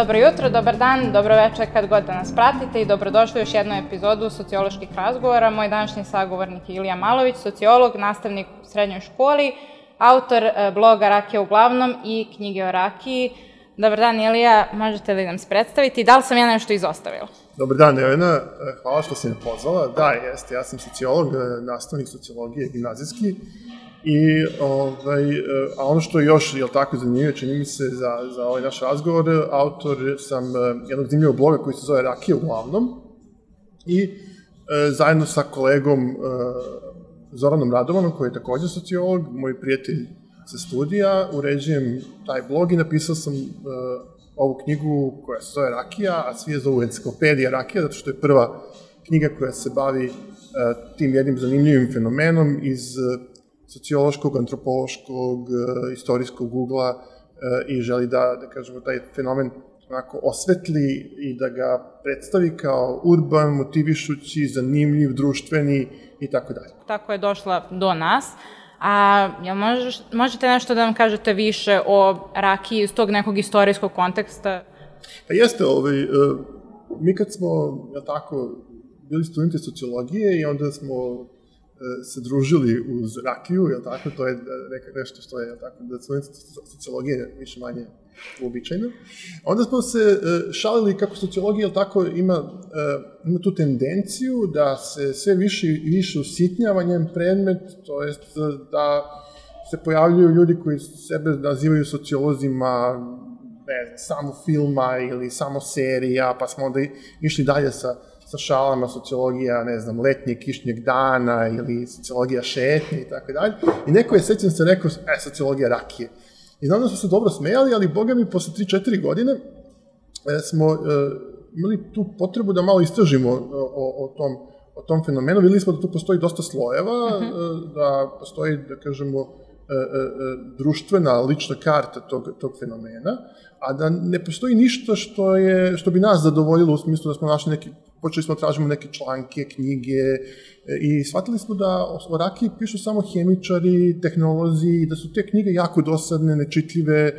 Dobro jutro, dobar dan, dobro večer kad god da nas pratite i dobrodošli u još jednu epizodu socioloških razgovora. Moj današnji sagovornik je Ilija Malović, sociolog, nastavnik u srednjoj školi, autor e, bloga Rakija uglavnom i knjige o rakiji. Dobar dan Ilija, možete li nam se predstaviti? Da li sam ja nešto izostavila? Dobar dan, Jelena, hvala što si me pozvala. Da, jeste, ja sam sociolog, e, nastavnik sociologije gimnazijski I, ovaj, a ono što je još, jel tako, zanimljivo, čini mi se za, za ovaj naš razgovor, autor sam e, jednog zanimljivog bloga koji se zove Rakija uglavnom i e, zajedno sa kolegom e, Zoranom Radovanom, koji je takođe sociolog, moj prijatelj sa studija, uređujem taj blog i napisao sam e, ovu knjigu koja se zove Rakija, a svi je zovu enciklopedija Rakija, zato što je prva knjiga koja se bavi e, tim jednim zanimljivim fenomenom iz sociološkog, antropološkog, e, istorijskog ugla e, i želi da, da kažemo, taj fenomen onako osvetli i da ga predstavi kao urban, motivišući, zanimljiv, društveni i tako dalje. Tako je došla do nas. A jel možeš, možete nešto da nam kažete više o rakiji iz tog nekog istorijskog konteksta? Pa jeste, ovaj, e, mi kad smo, ja tako, bili studenti sociologije i onda smo se družili uz rakiju, je tako, to je neka, nešto što je, je tako, da studenti sociologije više manje uobičajno. Onda smo se e, šalili kako sociologija, je tako, ima, e, ima tu tendenciju da se sve više i više usitnjava njen predmet, to jest da se pojavljuju ljudi koji sebe nazivaju sociolozima, ne, samo filma ili samo serija, pa smo onda išli dalje sa sa šalama sociologija, ne znam, letnjeg kišnjeg dana ili sociologija šetnje i tako dalje. I neko je, sećam se, rekao, e, sociologija rakije. I znam da smo se dobro smejali, ali boga mi, posle 3-4 godine e, smo e, imali tu potrebu da malo istražimo o, o, o tom o tom fenomenu. Videli smo da tu postoji dosta slojeva, uh mhm. -huh. da postoji, da kažemo, e, e, e, društvena lična karta tog, tog fenomena, a da ne postoji ništa što, je, što bi nas zadovoljilo u smislu da smo našli neki počeli smo da tražimo neke članke, knjige e, i shvatili smo da o rakiji pišu samo hemičari, tehnolozi, da su te knjige jako dosadne, nečitljive,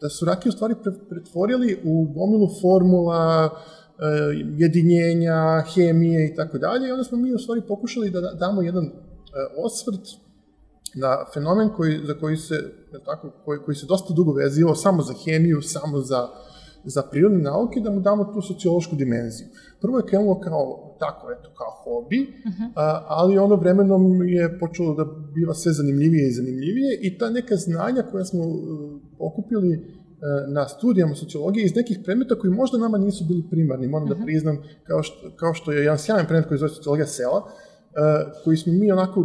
da su rakije u stvari pretvorili u gomilu formula, e, jedinjenja, hemije i tako dalje i onda smo mi u stvari pokušali da damo jedan e, osvrt na fenomen koji, za koji se, tako, koji, koji se dosta dugo vezio samo za hemiju, samo za za prirodne nauke da mu damo tu sociološku dimenziju. Prvo je krenulo kao tako, eto, kao hobi, uh -huh. a, ali ono vremenom je počelo da biva sve zanimljivije i zanimljivije i ta neka znanja koja smo uh, okupili uh, na studijama sociologije iz nekih predmeta koji možda nama nisu bili primarni, moram uh -huh. da mhm. priznam, kao što, kao što je jedan sjajan predmet koji zove sociologija sela, uh, koji smo mi onako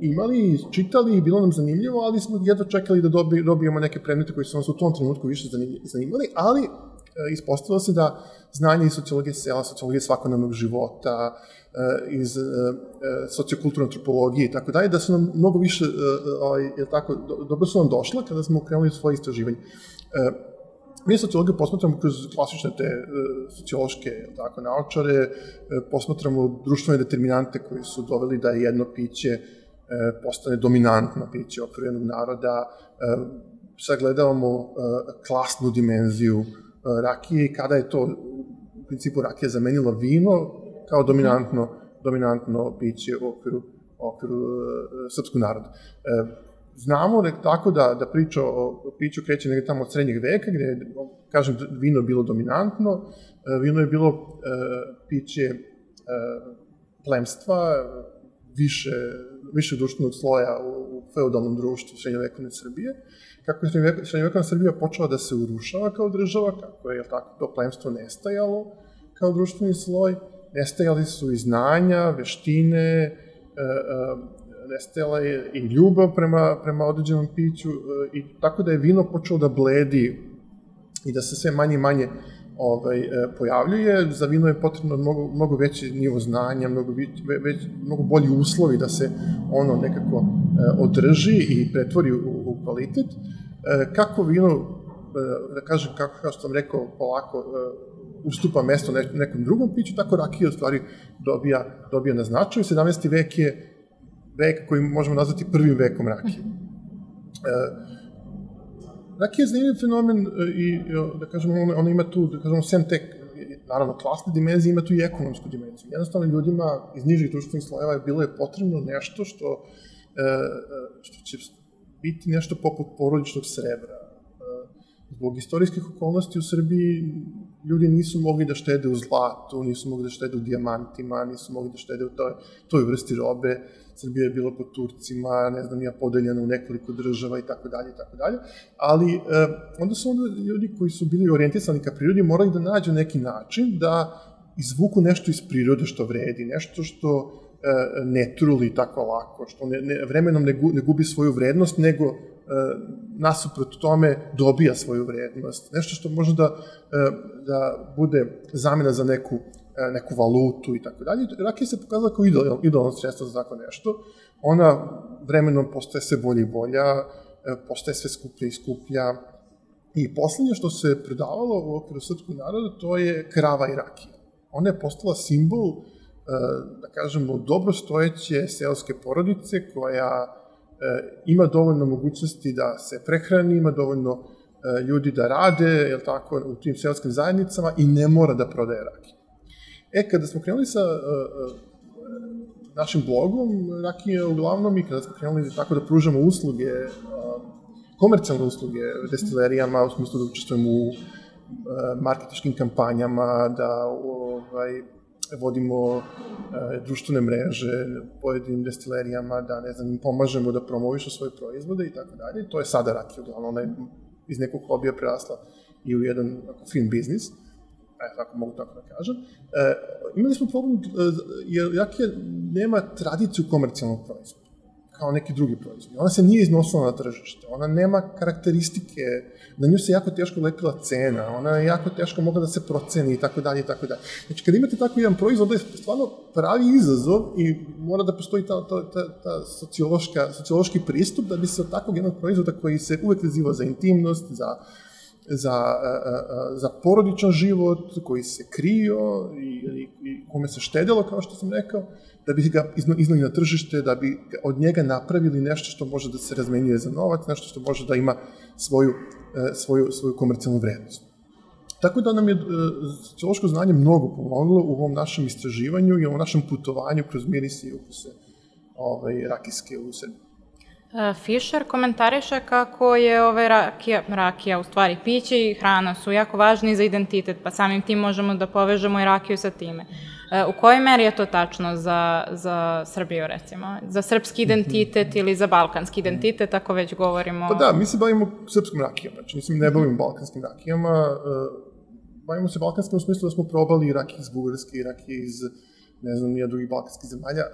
imali, čitali bilo nam zanimljivo, ali smo jedva čekali da dobi, dobijemo neke predmete koji su nas u tom trenutku više zanimali, ali e, ispostavilo se da znanje iz sociologije sela, sociologije svakodnevnog života, e, iz e, sociokulturne antropologije i tako dalje, da su nam mnogo više, ovaj, je tako, dobro su nam došla kada smo krenuli svoje istraživanje. Mi sociologiju posmatramo kroz klasične te sociološke tako, naočare, posmatramo društvene determinante koji su doveli da je jedno piće E, postane dominantno piće jednog naroda, e, sagledavamo e, klasnu dimenziju rakije i kada je to u principu rakija zamenila vino kao dominantno, dominantno piće u okviru, okviru srpskog naroda. Znamo da tako da, da priča o piću kreće negde tamo od srednjeg veka, gde je, kažem, vino bilo dominantno, vino je bilo piće plemstva, više više društvenog sloja u, u feudalnom društvu srednjovekovne Srbije, kako je srednjovekovna Srbija počela da se urušava kao država, kako je tako, to plemstvo nestajalo kao društveni sloj, nestajali su i znanja, veštine, e, e, nestajala je i ljubav prema, prema određenom piću, e, i tako da je vino počelo da bledi i da se sve manje i manje ovaj, e, pojavljuje. Za vino je potrebno mnogo, mnogo veći nivo znanja, mnogo, već, mnogo bolji uslovi da se ono nekako e, održi i pretvori u, u kvalitet. E, kako vino, da kažem, kako, kao što sam rekao, polako ustupa mesto nekom drugom piću, tako rakija u stvari dobija, dobija na značaju. 17. vek je vek koji možemo nazvati prvim vekom rakije. Rakija je zanimljiv fenomen i, da kažemo, ona, ona ima tu, da kažemo, sem tek, naravno, klasne dimenzije, ima tu i ekonomsku dimenziju. Jednostavno, ljudima iz nižih društvenih slojeva je bilo je potrebno nešto što, što će biti nešto poput porodičnog srebra. Zbog istorijskih okolnosti u Srbiji ljudi nisu mogli da štede u zlatu, nisu mogli da štede u dijamantima, nisu mogli da štede u toj, toj vrsti robe. Srbija je bila pod Turcima, ne znam, ja podeljena u nekoliko država i tako dalje i tako dalje. Ali e, onda su onda ljudi koji su bili orijentisani ka prirodi morali da nađu neki način da izvuku nešto iz prirode što vredi, nešto što e, ne truli tako lako, što ne, ne, vremenom ne, gu, ne gubi svoju vrednost, nego e, nasuprot tome dobija svoju vrednost. Nešto što može da, e, da bude zamena za neku neku valutu i tako dalje. Rakija se pokazala kao idealno, idealno sredstvo za tako nešto. Ona vremenom postaje sve bolje i bolja, e, postaje sve skuplja i skuplja. I poslednje što se predavalo u okviru srpskog naroda, to je krava i rakija. Ona je postala simbol, e, da kažemo, dobrostojeće seoske porodice koja ima dovoljno mogućnosti da se prehrani, ima dovoljno ljudi da rade, jel tako, u tim seoskim zajednicama i ne mora da prodaje rakiju. E, kada smo krenuli sa uh, uh, našim blogom, Rakija uglavnom i kada smo krenuli tako da pružamo usluge, uh, komercijalne usluge destilerijama, u smislu da učestvujemo u marketičkim kampanjama, da ovaj, vodimo društvene mreže pojedinim destilerijama, da ne znam, im pomažemo da promovišu svoje proizvode i tako dalje. To je sada Rakija, uglavnom ona je iz nekog hobija prerasla i u jedan ako, fin biznis. Uh, e, tako mogu tako da kažem, e, imali smo problem, e, jer Jakija nema tradiciju komercijalnog proizvoda, kao neki drugi proizvod. Ona se nije iznosila na tržište, ona nema karakteristike, na nju se jako teško lepila cena, ona je jako teško mogla da se proceni i tako dalje i tako dalje. Znači, kad imate tako jedan proizvod, je stvarno pravi izazov i mora da postoji ta, ta, ta, ta sociološka, sociološki pristup da bi se od takvog jednog proizvoda koji se uvek vezivao za intimnost, za za, za porodičan život koji se krio i, i, i kome se štedilo, kao što sam rekao, da bi ga iznali na tržište, da bi od njega napravili nešto što može da se razmenjuje za novac, nešto što može da ima svoju, e, svoju, svoju komercijalnu vrednost. Tako da nam je e, sociološko znanje mnogo pomoglo u ovom našem istraživanju i ovom našem putovanju kroz mirise i ukuse ovaj, rakijske u Srbiji. E, Fischer komentariše kako je ove rakija, rakija u stvari piće i hrana su jako važni za identitet, pa samim tim možemo da povežemo i rakiju sa time. E, u kojoj meri je to tačno za, za Srbiju, recimo? Za srpski identitet ili za balkanski identitet, ako već govorimo... Pa da, mi se bavimo srpskom rakijom, znači mislim ne bavimo balkanskim rakijama, e, bavimo se balkanskim u smislu da smo probali rakije iz Bugarske rakije iz, ne znam, nije drugih balkanskih zemalja.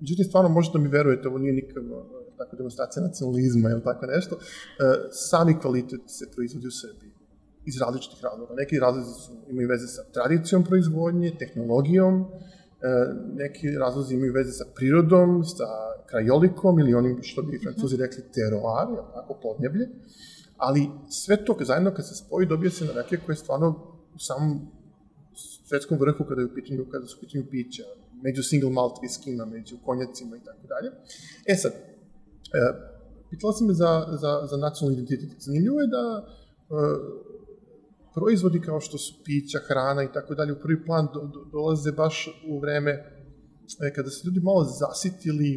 Međutim, stvarno možete da mi verujete, ovo nije nikako tako demonstracija nacionalizma ili tako nešto, e, sami kvalitet se proizvodi u Srbiji iz različitih razloga. Neki razlozi su, imaju veze sa tradicijom proizvodnje, tehnologijom, e, neki razlozi imaju veze sa prirodom, sa krajolikom ili onim što bi francuzi rekli teroar, tako, podneblje, ali sve to zajedno kad se spoji dobije se na reke koje stvarno u samom svetskom vrhu kada je u pitanju, kada su u pitanju pića, među single malt viskima, među konjacima i tako dalje. E sad, E, pitala si me za, za, za nacionalni identitet. Zanimljivo je da e, proizvodi kao što su pića, hrana i tako dalje u prvi plan do, do, dolaze baš u vreme e, kada se ljudi malo zasitili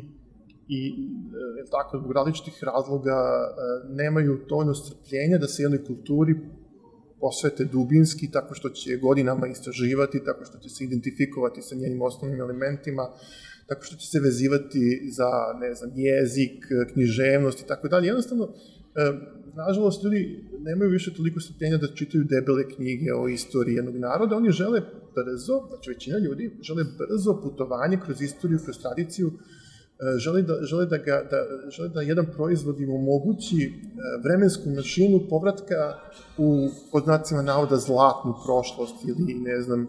i e, tako, zbog različitih razloga e, nemaju dovoljno strpljenja da se jednoj kulturi posvete dubinski, tako što će godinama istraživati, tako što će se identifikovati sa njenim osnovnim elementima, tako što će se vezivati za, ne znam, jezik, književnost i tako dalje. Jednostavno, nažalost, ljudi nemaju više toliko strpljenja da čitaju debele knjige o istoriji jednog naroda, oni žele brzo, znači većina ljudi, žele brzo putovanje kroz istoriju, kroz tradiciju, e, žele da, žele da, ga, da, žele da jedan proizvod im omogući e, vremensku mašinu povratka u, pod znacima navoda, zlatnu prošlost ili, ne znam,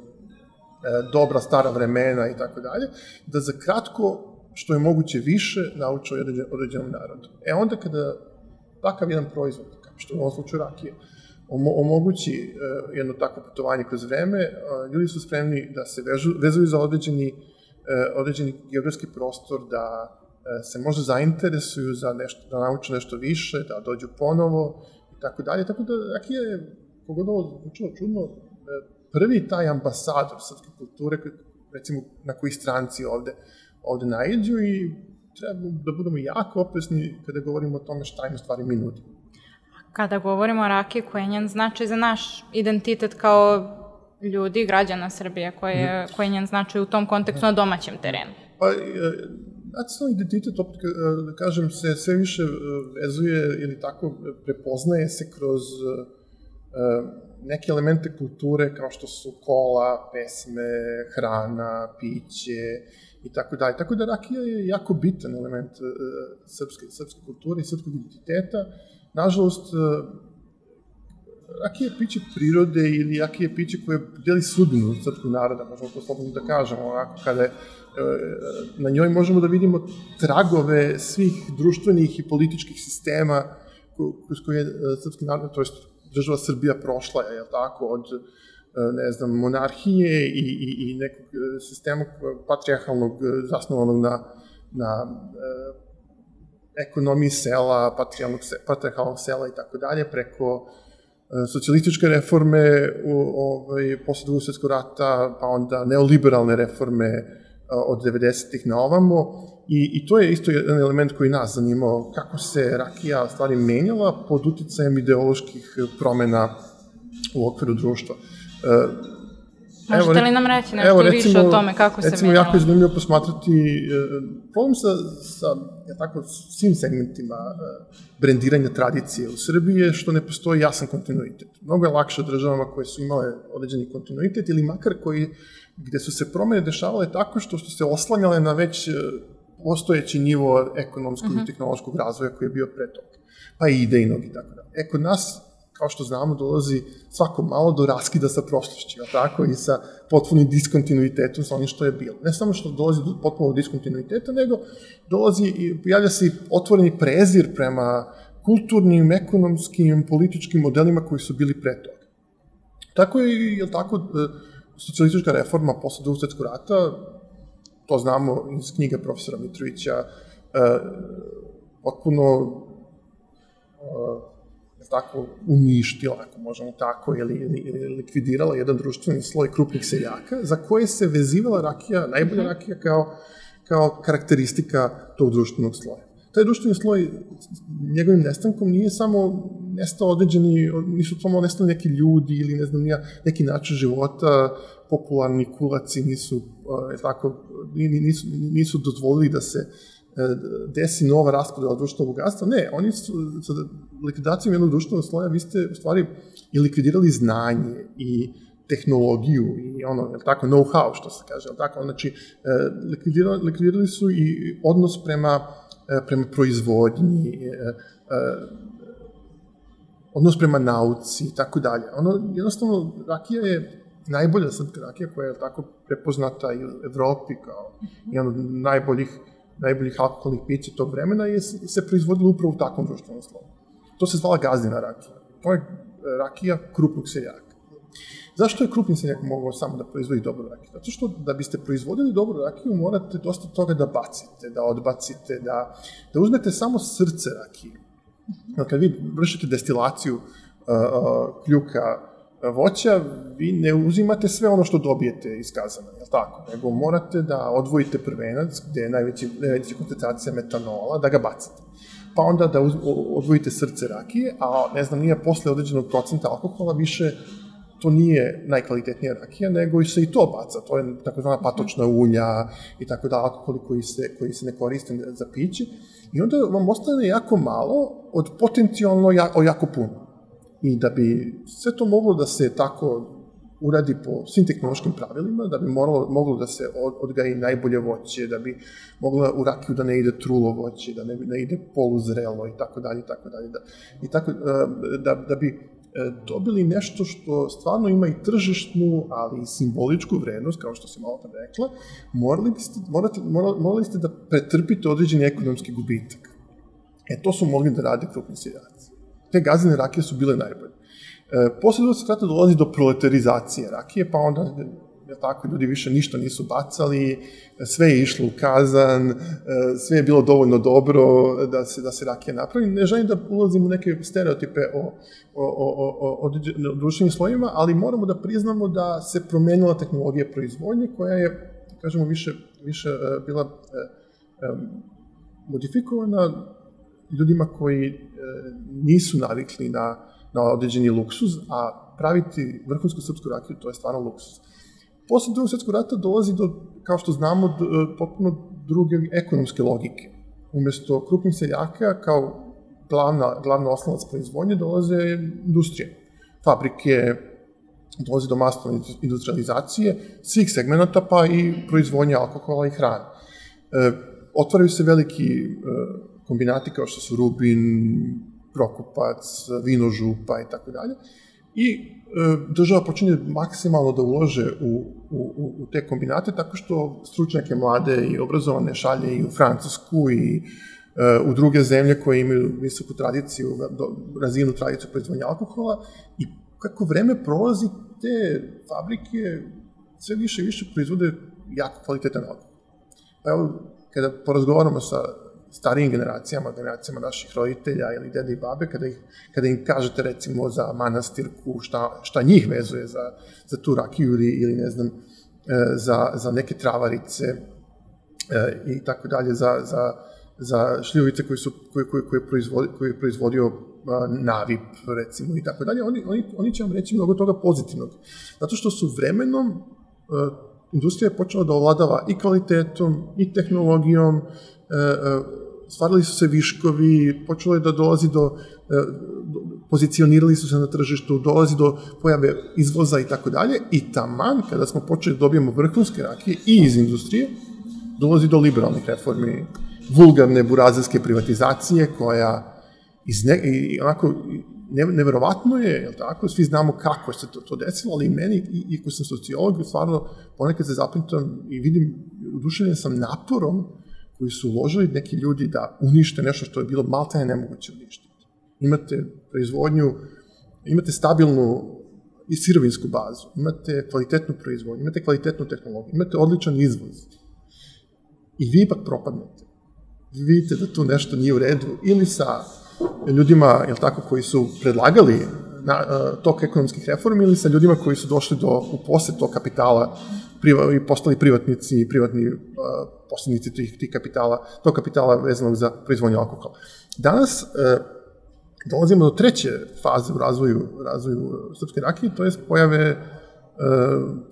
dobra stara vremena i tako dalje, da za kratko, što je moguće više, nauče o određenom narodu. E onda kada takav jedan proizvod, kao što je u ovom slučaju rakije, omogući uh, jedno takvo putovanje kroz vreme, uh, ljudi su spremni da se vežu, vezuju za određeni, određeni geografski prostor, da se možda zainteresuju za nešto, da nauče nešto više, da dođu ponovo i tako dalje. Tako da rakija je, kogod ovo zvučilo čudno, e, prvi taj ambasador srpske kulture, recimo na koji stranci ovde, ovde najđu i treba da budemo jako opresni kada govorimo o tome šta im u stvari mi nudimo. Kada govorimo o rakiji, koji je njen značaj za naš identitet kao ljudi, građana Srbije, koji je, mhm. koji je njen značaj u tom kontekstu na domaćem terenu? Pa, e, nacionalni identitet, opet da kažem, se sve više e, vezuje ili tako prepoznaje se kroz e, neke elemente kulture kao što su kola, pesme, hrana, piće i tako dalje. Tako da rakija je jako bitan element srpske, srpske kulture i srpskog identiteta. Nažalost, rakija je piće prirode ili rakija je piće koje deli sudbinu srpskog naroda, možemo to slobodno da kažemo, onako kada je, na njoj možemo da vidimo tragove svih društvenih i političkih sistema kroz koje je srpski narod, to je država Srbija prošla, je tako, od ne znam, monarhije i, i, i nekog sistema patrijarhalnog zasnovanog na, na ekonomiji sela, patrijarhalnog sela i tako dalje, preko E, socijalističke reforme u, ovaj, posle drugog svetskog rata, pa onda neoliberalne reforme e, od 90-ih na ovamo i, i to je isto jedan element koji nas zanimao, kako se rakija stvari menjala pod uticajem ideoloških promena u okviru društva. E, Možete li nam reći nešto evo, recimo, više o tome kako se recimo, jako je zanimljivo posmatrati uh, problem sa, sa ja tako, svim segmentima uh, brendiranja tradicije u Srbiji je što ne postoji jasan kontinuitet. Mnogo je lakše državama koje su imale određeni kontinuitet ili makar koji, gde su se promene dešavale tako što su se oslanjale na već uh, postojeći nivo ekonomskog uh -huh. i mhm. tehnološkog razvoja koji je bio pre toga. Pa i idejnog i tako da. E, kod nas kao što znamo, dolazi svako malo do raskida sa prošlošću, tako, i sa potpunim diskontinuitetom sa onim što je bilo. Ne samo što dolazi do potpunog diskontinuiteta, nego dolazi i pojavlja se otvoreni prezir prema kulturnim, ekonomskim, političkim modelima koji su bili pre toga. Tako je, je tako, e, socijalistička reforma posle drugog svetskog rata, to znamo iz knjiga profesora Mitrovića, e, potpuno e, tako uništila, ako možemo tako, ili, ili, ili likvidirala jedan društveni sloj krupnih seljaka, za koje se vezivala rakija, najbolja mhm. rakija kao, kao karakteristika tog društvenog sloja. Taj društveni sloj, njegovim nestankom nije samo nestao određeni, nisu samo nestali neki ljudi ili ne znam neki način života, popularni kulaci nisu, tako, nisu, nisu dozvolili da se desi nova raspodela društvenog bogatstva. Ne, oni su sa likvidacijom jednog društvenog sloja, vi ste u stvari i likvidirali znanje i tehnologiju i ono, je tako, know-how, što se kaže, je tako, znači, e, likvidirali, likvidirali su i odnos prema, e, prema proizvodnji, e, odnos prema nauci i tako dalje. Ono, jednostavno, rakija je najbolja srpska rakija koja je tako prepoznata i u Evropi kao jedan od najboljih najboljih alkoholnih pića tog vremena je se proizvodilo upravo u takvom društvenom slovu. To se zvala gazdina rakija. To je e, rakija krupnog seljaka. Zašto je krupni seljak mogao samo da proizvodi dobru rakiju? Zato što da biste proizvodili dobru rakiju morate dosta toga da bacite, da odbacite, da, da uzmete samo srce rakije. Kad vi vršite destilaciju uh, uh, kljuka voća, vi ne uzimate sve ono što dobijete iz kazana, je tako? Nego morate da odvojite prvenac, gde je najveći, najveća koncentracija metanola, da ga bacite. Pa onda da uz, odvojite srce rakije, a ne znam, nije posle određenog procenta alkohola više to nije najkvalitetnija rakija, nego i se i to baca. To je takozvana patočna ulja i tako da alkoholi koji se, koji se ne koriste za piće. I onda vam ostane jako malo od potencijalno jako, jako puno. I da bi sve to moglo da se tako uradi po svim tehnološkim pravilima, da bi moralo, moglo da se odgaji najbolje voće, da bi mogla u rakiju da ne ide trulo voće, da ne, ne ide poluzrelo i tako dalje i tako dalje. Da, i tako, e, da, da bi e, dobili nešto što stvarno ima i tržišnu, ali i simboličku vrednost, kao što se malo tad rekla, morali, biste, morate, morali, morali ste da pretrpite određeni ekonomski gubitak. E, to su mogli da rade krupni seljaci te gazine rakije su bile najbolje. E, posle drugog sveta dolazi do proletarizacije rakije, pa onda je tako, ljudi više ništa nisu bacali, sve je išlo u kazan, sve je bilo dovoljno dobro da se, da se rakija napravi. Ne želim da ulazim u neke stereotipe o, o, o, o, o društvenim slojima, ali moramo da priznamo da se promenila tehnologija proizvodnje koja je, kažemo, više, više bila modifikovana ljudima koji nisu navikli na, na određeni luksuz, a praviti vrhunsku srpsku rakiju, to je stvarno luksus. Posle drugog svetskog rata dolazi do, kao što znamo, do, e, potpuno druge ekonomske logike. Umesto krupnih seljaka, kao glavna, glavna osnovac proizvodnje, dolaze industrije. Fabrike, dolazi do masovne industrializacije svih segmenta, pa i proizvodnje alkohola i hrane. E, otvaraju se veliki e, kombinati kao što su Rubin, Prokupac, Vinožupa i tako dalje i e, država počinje maksimalno da ulože u, u, u te kombinate tako što stručnjake mlade i obrazovane šalje i u Francusku i e, u druge zemlje koje imaju visoku tradiciju, razinu tradiciju proizvodnja alkohola i kako vreme prolazi, te fabrike sve više i više proizvode jako kvalitetan alkohol. Pa evo, kada porazgovaramo sa starijim generacijama, generacijama naših roditelja ili dede i babe, kada, ih, kada im kažete recimo za manastirku, šta, šta njih vezuje za, za tu rakiju ili, ili ne znam, e, za, za neke travarice e, i tako dalje, za, za, za šljivovice koje, su, koje, koje, koje, proizvodi, koje je proizvodio Navip, recimo, i tako dalje, oni, oni, oni će vam reći mnogo toga pozitivnog. Zato što su vremenom e, industrija je počela da ovladava i kvalitetom, i tehnologijom, stvarali su se viškovi, počelo je da dolazi do, e, pozicionirali su se na tržištu, dolazi do pojave izvoza i tako dalje i taman kada smo počeli da dobijemo vrhunske rakije i iz industrije, dolazi do liberalnih reformi, vulgarne burazerske privatizacije koja iz ne, i onako ne, neverovatno je, je tako, svi znamo kako se to, to desilo, ali meni, i, i ko sam sociolog, stvarno ponekad se zapintam i vidim, udušenjen sam naporom koji su uložili neki ljudi da unište nešto što je bilo maltene nemoguće uništiti. Imate proizvodnju, imate stabilnu i sirovinsku bazu, imate kvalitetnu proizvodnju, imate kvalitetnu tehnologiju, imate odličan izvoz. I vi ipak propadnete. Vi vidite da tu nešto nije u redu ili sa ljudima, jel tako, koji su predlagali na, uh, tok ekonomskih reformi ili sa ljudima koji su došli do, u posle tog kapitala priva, i postali privatnici i privatni uh, poslednici tih, tih kapitala, tog kapitala vezanog za proizvodnju alkohola. Danas uh, dolazimo do treće faze u razvoju, razvoju srpske rakije, to je pojave uh,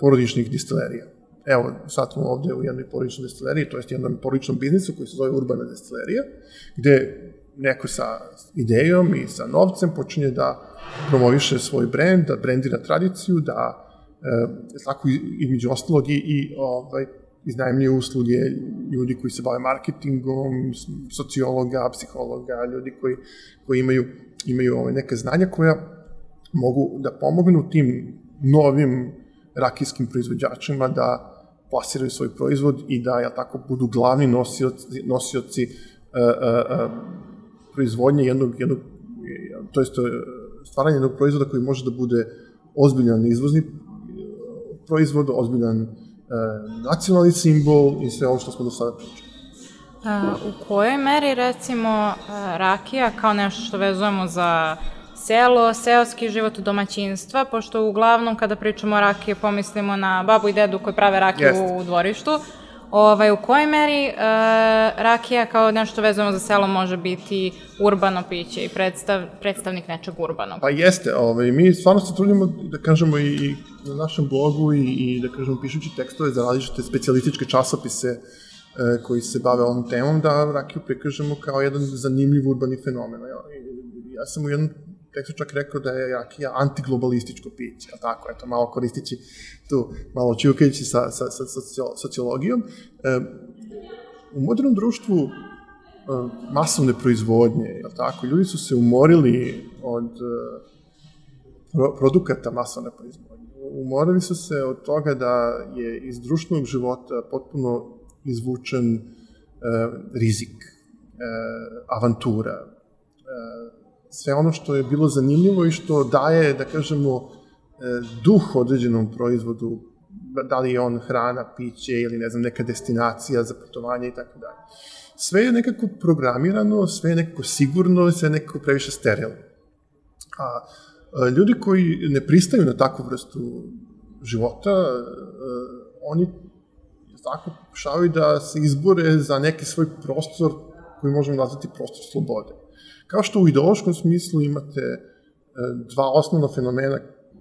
porodičnih distilerija. Evo, sad smo ovde u jednoj porodičnoj destileriji, to je jednom porodičnom biznisu koji se zove Urbana destilerija, gde neko sa idejom i sa novcem počinje da promoviše svoj brend, da brendira tradiciju, da tako između ostalog i, i ovaj, iznajemljuje usluge ljudi koji se bave marketingom, sociologa, psihologa, ljudi koji, koji imaju, imaju ovaj, neke znanja koja mogu da pomognu tim novim rakijskim proizvođačima da plasiraju svoj proizvod i da ja tako budu glavni nosioci, nosioci uh, uh, proizvodnje jednog, jednog to jest stvaranje jednog proizvoda koji može da bude ozbiljan izvozni proizvod, ozbiljan e, nacionalni simbol i sve ovo što smo do sada pričali. u kojoj meri, recimo, e, rakija kao nešto što vezujemo za selo, seoski život domaćinstva, pošto uglavnom kada pričamo o rakiji pomislimo na babu i dedu koji prave rakiju Jest. u dvorištu, Ovaj, u kojoj meri uh, rakija kao nešto vezano za selo može biti urbano piće i predstav, predstavnik nečeg urbanog? Pa jeste, ovaj, mi stvarno se trudimo da kažemo i, i na našem blogu i, i da kažemo pišući tekstove za različite specialističke časopise e, koji se bave ovom temom, da rakiju prikažemo kao jedan zanimljiv urbani fenomen. Ja, ja sam u jednom tekstu čak rekao da je rakija antiglobalističko piće, a tako, eto, malo koristići tu, malo čukajući sa, sa, sa sociologijom. E, u modernom društvu e, masovne proizvodnje, je tako, ljudi su se umorili od e, pro, produkata masovne proizvodnje. Umorili su se od toga da je iz društvenog života potpuno izvučen e, rizik, e, avantura, e, sve ono što je bilo zanimljivo i što daje, da kažemo, e, duh određenom proizvodu, da li je on hrana, piće ili ne znam, neka destinacija za putovanje i tako dalje. Sve je nekako programirano, sve je nekako sigurno, sve je nekako previše sterilno. A, a ljudi koji ne pristaju na takvu vrstu života, a, oni tako pokušavaju da se izbore za neki svoj prostor koji možemo nazvati prostor slobode. Kao što u ideološkom smislu imate e, dva osnovna fenomena,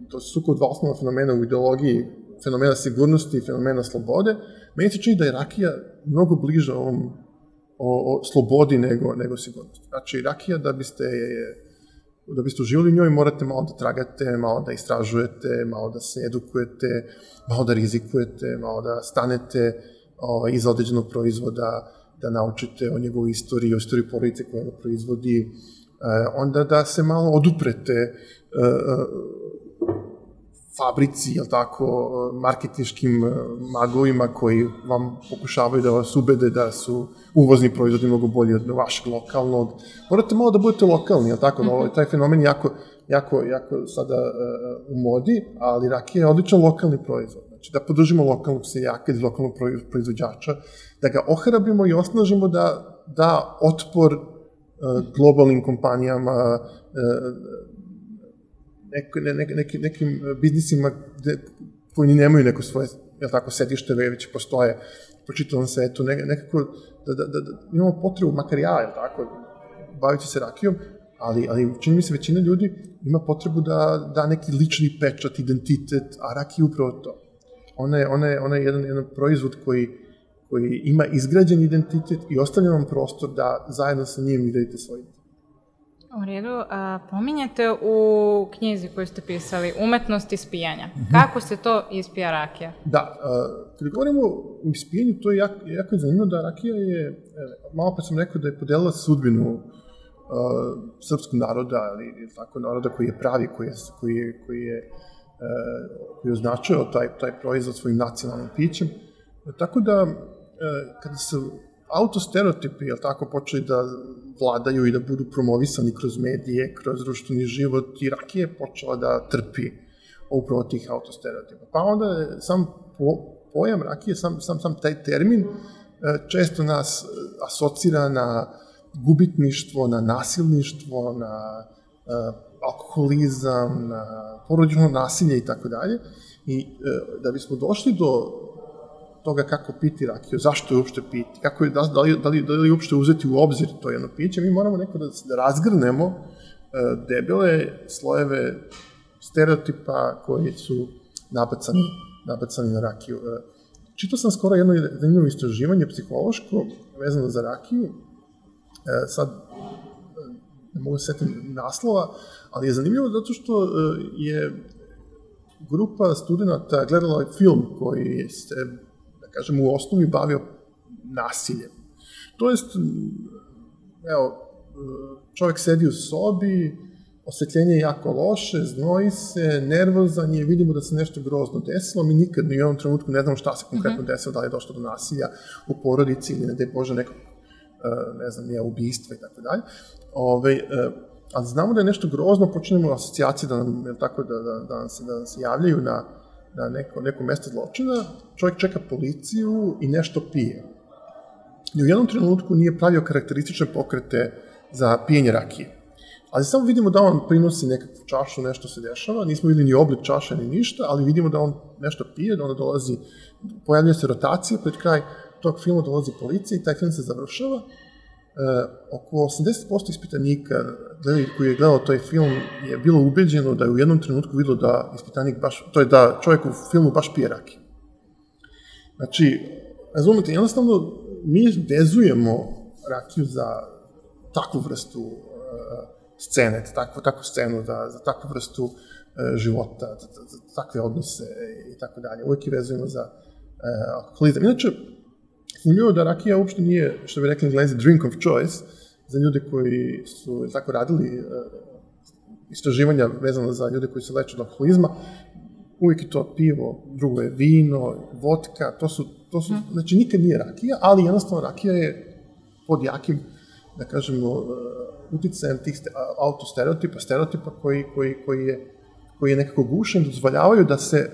to su suko dva osnovna fenomena u ideologiji, fenomena sigurnosti i fenomena slobode, meni se čini da je rakija mnogo bliža ovom o, o slobodi nego, nego sigurnosti. Znači, rakija da biste je, da biste uživali u njoj morate malo da tragate, malo da istražujete, malo da se edukujete, malo da rizikujete, malo da stanete ovaj, iza određenog proizvoda, da naučite o njegovoj istoriji, o istoriji porodice koja ga proizvodi, e, onda da se malo oduprete e, fabrici, jel tako, marketiškim magovima koji vam pokušavaju da vas ubede da su uvozni proizvodi mnogo bolji od vašeg lokalnog. Morate malo da budete lokalni, jel tako, mm -hmm. taj fenomen jako, jako, jako sada uh, u modi, ali rakija je odličan lokalni proizvod. Znači da podržimo lokalnog seljaka ili lokalnog proizvođača, da ga ohrabrimo i osnažimo da da otpor uh, globalnim kompanijama, uh, nek, ne, ne, nekim, nekim biznisima gde, koji ni nemaju neko svoje jel tako, sedište, već postoje po čitavom svetu, ne, nekako da, da, da, da imamo potrebu, makar ja, jel tako, baviti se rakijom, ali, ali čini mi se većina ljudi ima potrebu da da neki lični pečat, identitet, a rakija je upravo to. Ona je, ona je, ona je jedan, jedan proizvod koji, koji ima izgrađen identitet i ostavlja vam prostor da zajedno sa njim idete svoj identitet. U redu, a, pominjate u knjizi koju ste pisali umetnost ispijanja. Mm -hmm. Kako se to ispija rakija? Da, a, kada govorimo o ispijanju, to je jako, jako zanimljivo da rakija je, malo pa sam rekao da je podelila sudbinu a, srpskog naroda, ali tako naroda koji je pravi, koji je, koji je, koji je, koji je označio taj, taj proizvod svojim nacionalnim pićem. Tako da, e, kada se autostereotipi, jel tako, počeli da vladaju i da budu promovisani kroz medije, kroz društveni život i je počela da trpi upravo tih autostereotipa. Pa onda sam po, pojam rakije, sam, sam, sam taj termin e, često nas asocira na gubitništvo, na nasilništvo, na uh, alkoholizam, na porodično nasilje i tako dalje. I uh, da bismo došli do toga kako piti rakiju, zašto je uopšte piti, kako je, da, da, li, da, li, da li uopšte uzeti u obzir to jedno piće, mi moramo neko da, da razgrnemo uh, debele slojeve stereotipa koji su nabacani, nabacani na rakiju. Uh, čitao sam skoro jedno zanimljivo istraživanje psihološko vezano za rakiju, sad ne mogu se setim naslova, ali je zanimljivo zato što je grupa studenta gledala film koji se kažem, u osnovi bavio nasiljem. To jest, evo, čovjek sedi u sobi, osvetljenje je jako loše, znoji se, nervozan je, vidimo da se nešto grozno desilo, mi nikad ni u jednom trenutku ne znamo šta se konkretno mm -hmm. desilo, da li je došlo do nasilja u porodici ili ne da je Bože nekog, ne znam, je ubistva i tako dalje. Ove, ali znamo da je nešto grozno, počnemo asocijacije da nam, tako, da, da, da, se, da se javljaju na na neko, neko mesto zločina, čovjek čeka policiju i nešto pije. I u jednom trenutku nije pravio karakteristične pokrete za pijenje rakije. Ali samo vidimo da on prinosi nekakvu čašu, nešto se dešava, nismo videli ni oblik čaše ni ništa, ali vidimo da on nešto pije, da onda dolazi, pojavljuje se rotacija, pred kraj tog filma dolazi policija i taj film se završava oko 80% ispitanika koji je gledao taj film je bilo ubeđeno da je u jednom trenutku vidio da ispitanik baš, to je da čovjek u filmu baš pije raki. Znači, razumete, jednostavno mi vezujemo rakiju za takvu vrstu uh, scene, takvu, takvu scenu, za, za takvu vrstu uh, života, za, za takve odnose i tako dalje. Uvijek je vezujemo za uh, alkoholizam. Inače, Zanimljivo da rakija uopšte nije, što bi rekli englezi, drink of choice, za ljude koji su tako radili uh, istraživanja vezano za ljude koji se leče od alkoholizma, uvijek je to pivo, drugo je vino, vodka, to su, to su, mm. znači nikad nije rakija, ali jednostavno rakija je pod jakim, da kažemo, uh, uticajem tih autostereotipa, stereotipa koji, koji, koji, je, koji je nekako gušen, dozvoljavaju da se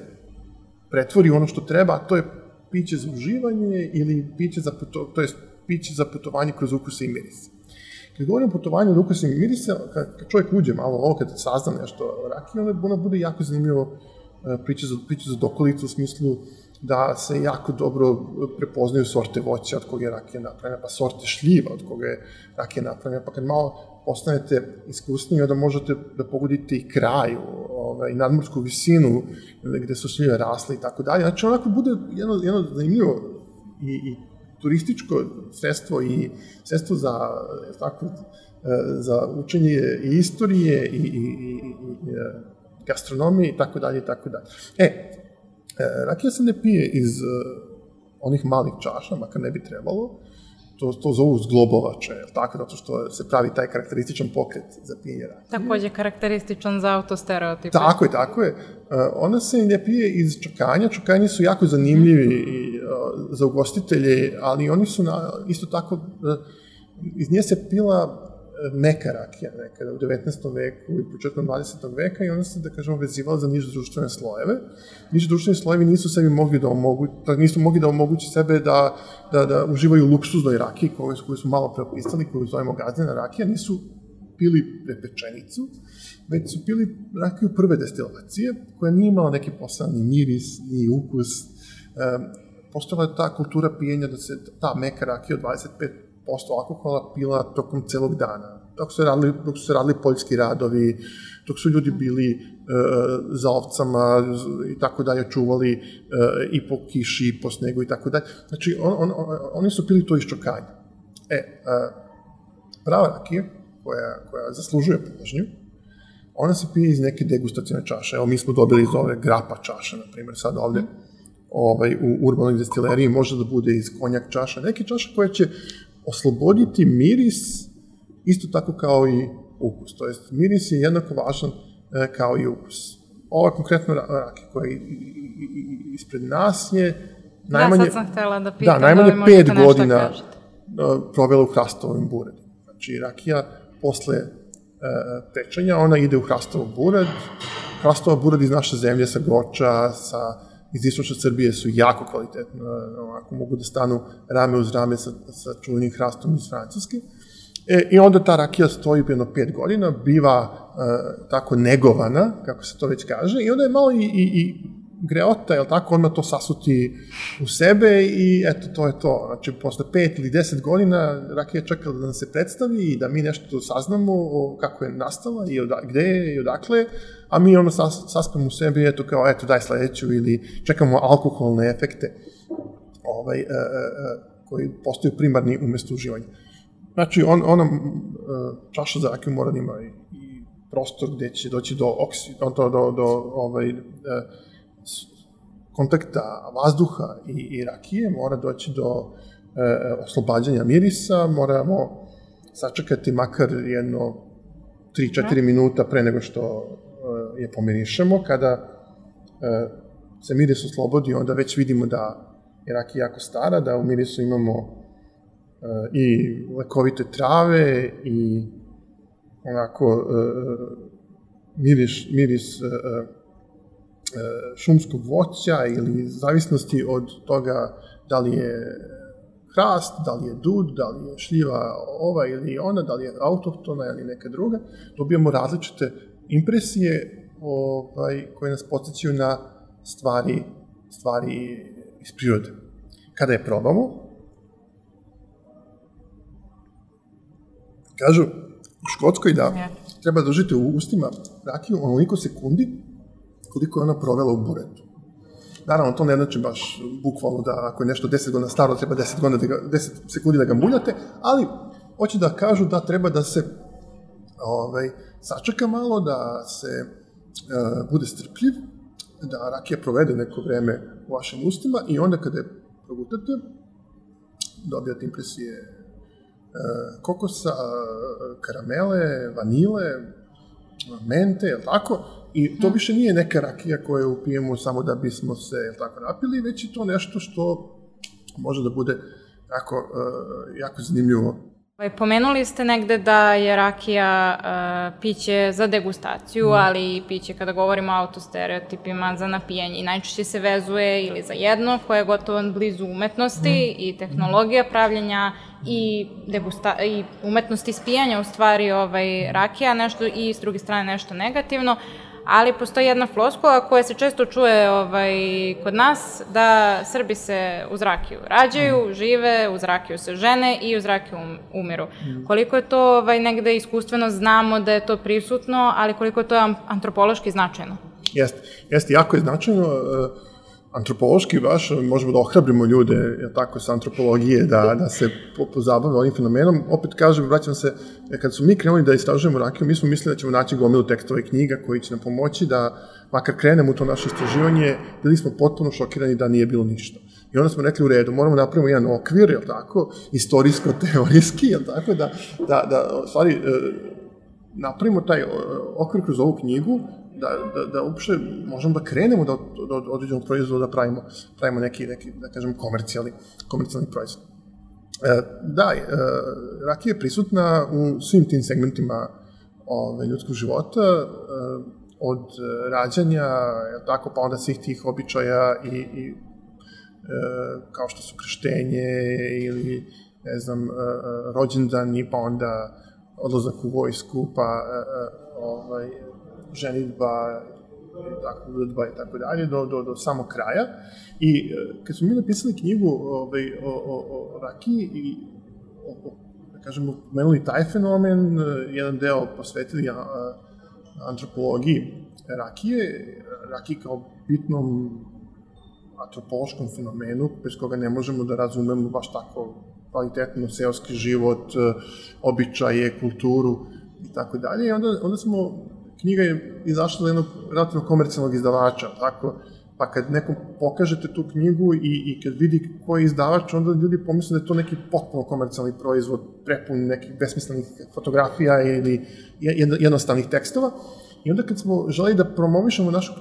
pretvori ono što treba, a to je piće za uživanje ili piće za, puto, to je piće za putovanje kroz ukuse i mirise. Kad govorim o putovanju od ukusa i mirisa, kad, kad čovjek uđe malo ovo, kad sazna nešto o rakiji, onda, onda bude jako zanimljivo priče za, priče za dokolicu u smislu da se jako dobro prepoznaju sorte voća od koga je rakija napravljena, pa sorte šljiva od koga je rakija napravljena, pa kad malo postanete iskusniji, onda možete da pogodite i kraj, ovaj, nadmorsku visinu, gde su šljive rasle i tako dalje. Znači, onako bude jedno, jedno zanimljivo i, i turističko sredstvo i sredstvo za, tako, e, za učenje i istorije i, i, i, i e, gastronomije i tako dalje i tako dalje. E, e, rakija se ne pije iz onih malih čaša, makar ne bi trebalo, to, to zovu zglobovače, tako, zato što se pravi taj karakterističan pokret za pijenje rakije. Takođe karakterističan za autostereotipe. Tako je, tako je. Ona se ne pije iz čakanja, čakanje su jako zanimljivi i, za ugostitelje, ali oni su na, isto tako, iz nje se pila meka rakija nekada u 19. veku i početkom 20. veka i ona se, da kažemo, vezivala za niže društvene slojeve. Niže društveni slojevi nisu sebi mogli da omogući, da nisu mogli da omogući sebe da, da, da uživaju luksuznoj rakiji koju, koju su malo preopisali, koju zovemo gazdena rakija, nisu pili prepečenicu, već su pili rakiju prve destilacije, koja nije imala neki posebni ni miris, ni ukus. E, postojala je ta kultura pijenja da se ta meka rakija od 25 alkohola pila tokom celog dana. Dok su radili, dok su radili poljski radovi, dok su ljudi bili e, za ovcama i tako dalje, čuvali e, i po kiši, i po snegu i tako dalje. Znači, on, on, on, oni su pili to iz čokanja. E, e, prava rakija, koja, koja zaslužuje pažnju, ona se pije iz neke degustacijne čaše. Evo, mi smo dobili iz ove grapa čaše, na primjer, sad ovde ovaj, u urbanoj destileriji može da bude iz konjak čaša, neke čaše koje će osloboditi miris isto tako kao i ukus. To jest, miris je jednako važan e, kao i ukus. Ova konkretno rake koja je ispred nas je najmanje... Da, sad sam htela da pitam da, najmanje da pet godina kažete. provela u hrastovim buredu. Znači, rakija posle e, pečenja, ona ide u hrastovo bured. Hrastova bured iz naše zemlje sa Goča, sa iz istočne Srbije su jako kvalitetno, ako mogu da stanu rame uz rame sa, sa čuvenim hrastom iz Francuske. E, I onda ta rakija stoji jedno pet godina, biva e, tako negovana, kako se to već kaže, i onda je malo i, i, i greota, jel tako, odmah to sasuti u sebe i eto, to je to. Znači, posle pet ili deset godina rakija čekala da nam se predstavi i da mi nešto saznamo o kako je nastala i oda, gde je i odakle, a mi ono sas, saspamo u sebi, eto, kao, eto, daj sledeću ili čekamo alkoholne efekte ovaj, e, e, e koji postaju primarni umesto uživanja. Znači, on, ona e, čaša za rakiju mora da ima i, prostor gde će doći do, oksi, do, do, do ovaj, e, kontakta vazduha i, i rakije, mora doći do e, oslobađanja mirisa, moramo sačekati makar jedno 3-4 da. minuta pre nego što e, je pomirišemo. Kada e, se miris oslobodi, onda već vidimo da je rakija jako stara, da u mirisu imamo e, i lekovite trave i onako e, miris, miris e, šumskog voća ili zavisnosti od toga da li je hrast, da li je dud, da li je šljiva ova ili ona, da li je autohtona ili neka druga, dobijamo različite impresije ovaj, koje nas podsjećaju na stvari, stvari iz prirode. Kada je probamo, kažu u Škotskoj da treba da užite u ustima rakiju onoliko sekundi koliko je ona provela u buretu. Naravno, to ne znači baš bukvalno da ako je nešto 10 godina staro, treba 10, godina da ga, 10 sekundi da ga muljate, ali hoće da kažu da treba da se ovaj, sačeka malo, da se uh, bude strpljiv, da rakija provede neko vreme u vašim ustima i onda kada je progutate, dobijate impresije uh, kokosa, uh, karamele, vanile, mente, je tako? I to mhm. više nije neka rakija koju upijemo samo da bismo se tako napili, već je to nešto što može da bude jako, uh, jako zanimljivo Ovaj, pomenuli ste negde da je rakija uh, piće za degustaciju, mm. ali i piće kada govorimo o autostereotipima za napijanje i najčešće se vezuje ili za jedno koje je gotovo blizu umetnosti mm. i tehnologija pravljenja i, degusta, i umetnosti spijanja u stvari ovaj, rakija, nešto i s druge strane nešto negativno, ali postoji jedna floskula koja se često čuje ovaj, kod nas, da Srbi se uz rakiju rađaju, mm. žive, uz rakiju se žene i uz rakiju um, umiru. Mm. Koliko je to ovaj, negde iskustveno znamo da je to prisutno, ali koliko je to antropološki značajno? Jeste, jeste, jako je značajno. Uh, antropološki baš možemo da ohrabrimo ljude, ja tako, sa antropologije, da, da se pozabave ovim fenomenom. Opet kažem, vraćam se, kad su mi krenuli da istražujemo rakiju, mi smo mislili da ćemo naći gomilu tekstova i knjiga koji će nam pomoći da, makar krenemo u to naše istraživanje, bili smo potpuno šokirani da nije bilo ništa. I onda smo rekli u redu, moramo da napravimo jedan okvir, jel tako, istorijsko-teorijski, jel tako, da, da, da, stvari, e, napravimo taj okvir kroz ovu knjigu, da, da, da uopšte možemo da krenemo da od, od određenog proizvoda da pravimo, pravimo neki, neki, da kažem, komercijalni, komercijalni proizvod. E, da, e, rakija je prisutna u svim tim segmentima ove, ljudskog života, e, od rađanja, tako, pa onda svih tih običaja i, i e, kao što su krštenje ili, ne znam, e, e rođendani, pa onda odlazak u vojsku, pa e, e ovaj, ženitba, tako, udba i tako dalje, do, do, do samog kraja. I e, kad smo mi napisali knjigu ovaj, o, o, o rakiji i o, o, da kažemo, pomenuli taj fenomen, e, jedan deo posvetili a, a, antropologiji rakije, rakije kao bitnom antropološkom fenomenu, bez koga ne možemo da razumemo baš tako kvalitetno seoski život, e, običaje, kulturu i tako dalje. I onda, onda smo knjiga je izašla za jednog relativno komercijalnog izdavača, tako, pa kad nekom pokažete tu knjigu i, i kad vidi ko je izdavač, onda ljudi pomisle da je to neki potpuno komercijalni proizvod, prepun nekih besmislenih fotografija ili jednostavnih tekstova. I onda kad smo želeli da promovišemo našu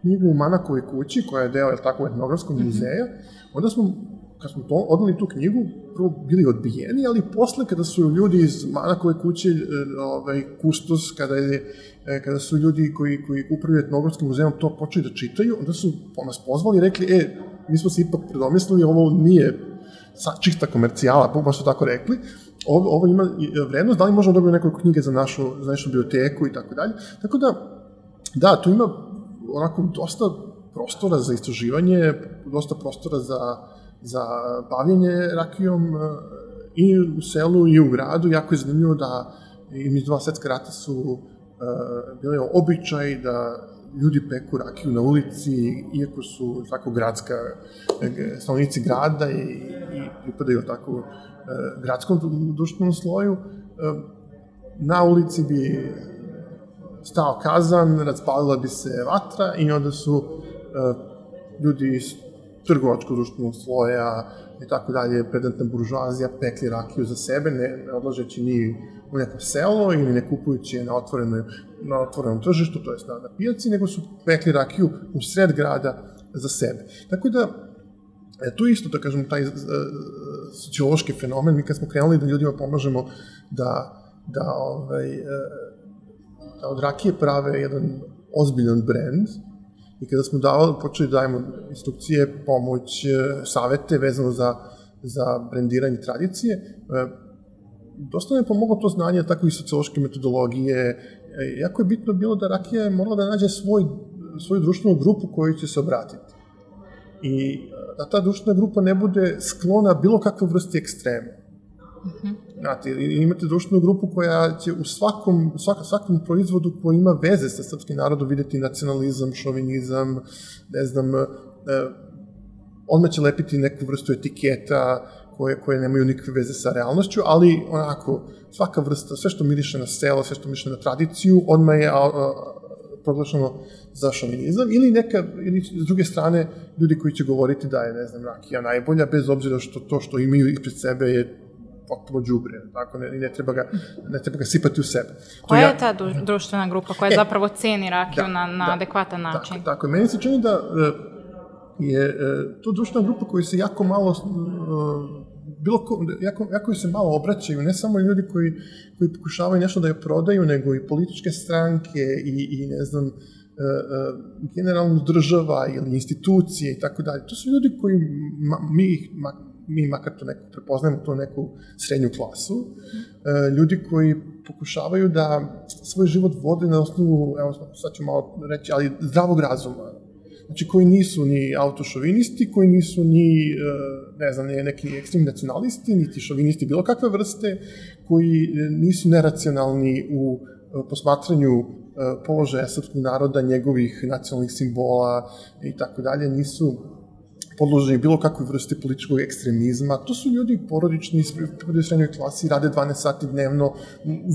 knjigu u Manakovoj kući, koja je deo, je tako, etnografskog mhm. muzeja, onda smo kad smo to, odnali tu knjigu, prvo bili odbijeni, ali posle kada su ljudi iz Manakove kuće, e, ovaj, kustos, kada, je, e, kada su ljudi koji, koji upravljaju etnografskim muzeom to počeli da čitaju, onda su nas pozvali i rekli, e, mi smo se ipak predomislili, ovo nije čista komercijala, baš su tako rekli, ovo, ovo ima vrednost, da li možemo dobiti nekoliko knjige za našu, za našu biblioteku i tako dalje. Tako da, da, tu ima onako dosta prostora za istraživanje, dosta prostora za za bavljenje rakijom e, i u selu i u gradu. Jako je zanimljivo da i mi dva svetska rata su uh, bili običaj da ljudi peku rakiju na ulici, iako su tako gradska, e, stanovnici grada i, i pripadaju tako gradskom društvenom sloju. Na ulici bi stao kazan, razpalila bi se vatra i onda su ljudi trgovačko društvenog sloja i tako dalje, pedantna buržuazija pekli rakiju za sebe, ne, ne odlažeći ni u neko selo ili ne kupujući je na, otvorenoj, na otvorenom tržištu, to je na, na pijaci, nego su pekli rakiju u sred grada za sebe. Tako da, e, tu isto, da kažemo, taj uh, sociološki fenomen, mi kad smo krenuli da ljudima pomažemo da, da, ovaj, uh, da od rakije prave jedan ozbiljan brend, I kada smo davali, počeli da dajemo instrukcije, pomoć, e, savete vezano za, za brendiranje tradicije, e, dosta nam je pomoglo to znanje, tako i sociološke metodologije. E, jako je bitno bilo da rakija je morala da nađe svoj, svoju društvenu grupu koju će se obratiti. I da ta društvena grupa ne bude sklona bilo kakve vrste ekstrema. -hmm. Znate, imate društvenu grupu koja će u svakom, svak, svakom proizvodu koji ima veze sa srpskim narodom videti nacionalizam, šovinizam, ne znam, e, odmah će lepiti neku vrstu etiketa koje, koje nemaju nikakve veze sa realnošću, ali onako, svaka vrsta, sve što miriše na selo, sve što miriše na tradiciju, odmah je a, a, proglašeno za šovinizam, ili neka, ili s druge strane, ljudi koji će govoriti da je, ne znam, rakija najbolja, bez obzira što to što imaju ispred sebe je potpuno džubre, tako ne, ne treba ga ne treba ga sipati u sebe. Koja ja, je ta društvena grupa koja e, zapravo ceni rakiju da, na, na da, adekvatan način? Tako, tako, meni se čini da e, je e, to društvena grupa koja se jako malo bilo ko, jako, jako se malo obraćaju, ne samo ljudi koji, koji pokušavaju nešto da je prodaju, nego i političke stranke i, i ne znam, generalno država ili institucije i tako dalje. To su ljudi koji mi ih mi makar to neko prepoznajemo to neku srednju klasu, e, ljudi koji pokušavaju da svoj život vode na osnovu, evo sad ću malo reći, ali zdravog razuma. Znači koji nisu ni autošovinisti, koji nisu ni, e, ne znam, neki ekstremni nacionalisti, niti šovinisti bilo kakve vrste, koji e, nisu neracionalni u posmatranju položaja srpskog naroda, njegovih nacionalnih simbola i tako dalje, nisu podloženi bilo kakvoj vrsti političkog ekstremizma. To su ljudi porodični, iz srednjoj klasi, rade 12 sati dnevno,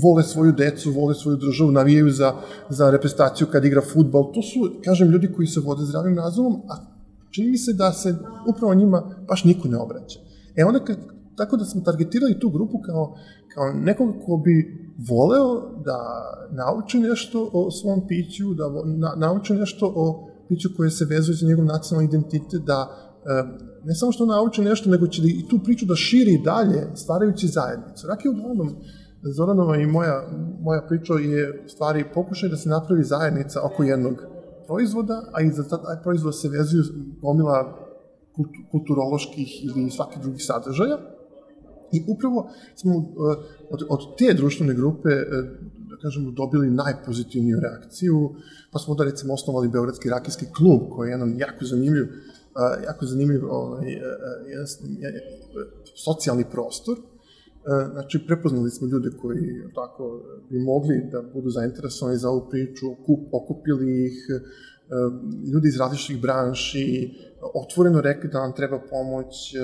vole svoju decu, vole svoju državu, navijaju za, za reprezentaciju kad igra futbal. To su, kažem, ljudi koji se vode zdravim razumom, a čini mi se da se upravo njima baš niko ne obraća. E onda, kad, tako da smo targetirali tu grupu kao, kao nekoga ko bi voleo da nauči nešto o svom piću, da na, nauči nešto o piću koje se vezuje za njegov nacionalni identitet, da ne samo što nauči nešto, nego će i tu priču da širi dalje, stvarajući zajednicu. Rakija uglavnom, Zoranova i moja, moja priča je stvari pokušaj da se napravi zajednica oko jednog proizvoda, a i za taj proizvod se vezuju gomila kulturoloških ili svakih drugih sadržaja. I upravo smo e, od, od te društvene grupe, e, da kažemo, dobili najpozitivniju reakciju, pa smo da recimo osnovali Beogradski rakijski klub, koji je jedan jako zanimljiv jako zanimljiv ovaj, jedan, socijalni prostor. Znači, prepoznali smo ljude koji tako bi mogli da budu zainteresovani za ovu priču, okupili ih, ljudi iz različitih branši, otvoreno rekli da nam treba pomoć,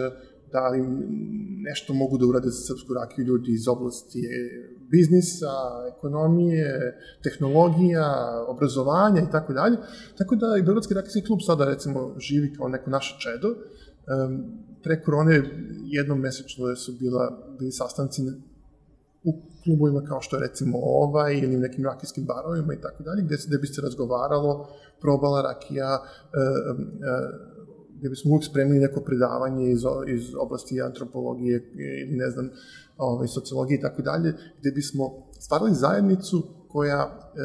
da li nešto mogu da urade za srpsku rakiju ljudi iz oblasti biznisa, ekonomije, tehnologija, obrazovanja i tako dalje. Tako da i Beogradski rakijski klub sada recimo živi kao neko naše čedo. Pre korone jednom mesečno su bila, bili sastanci u klubovima kao što je recimo ovaj ili u nekim rakijskim barovima i tako dalje, gde, gde bi se razgovaralo, probala rakija, gde bismo uvijek spremili neko predavanje iz, iz oblasti antropologije ili ne znam, ovaj, sociologije i tako dalje, gde bismo stvarali zajednicu koja, e,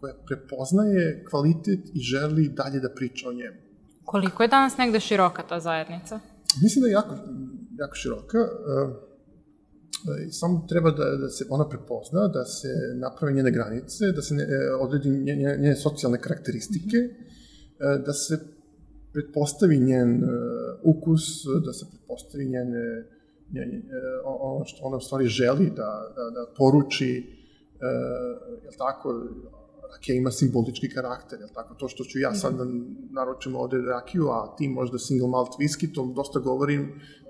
koja prepoznaje kvalitet i želi dalje da priča o njemu. Koliko je danas negde široka ta zajednica? Mislim da je jako, jako široka. E, e samo treba da, da se ona prepozna, da se naprave njene granice, da se ne, e, odredi njene, njene socijalne karakteristike, e, da se pretpostavi njen uh, ukus, da se pretpostavi njene, njene, uh, ono što ona u stvari želi da, da, da poruči, uh, jel tako, rakija ima simbolički karakter, jel tako, to što ću ja sad da naručim ovde rakiju, a ti možda single malt whisky, to dosta govori,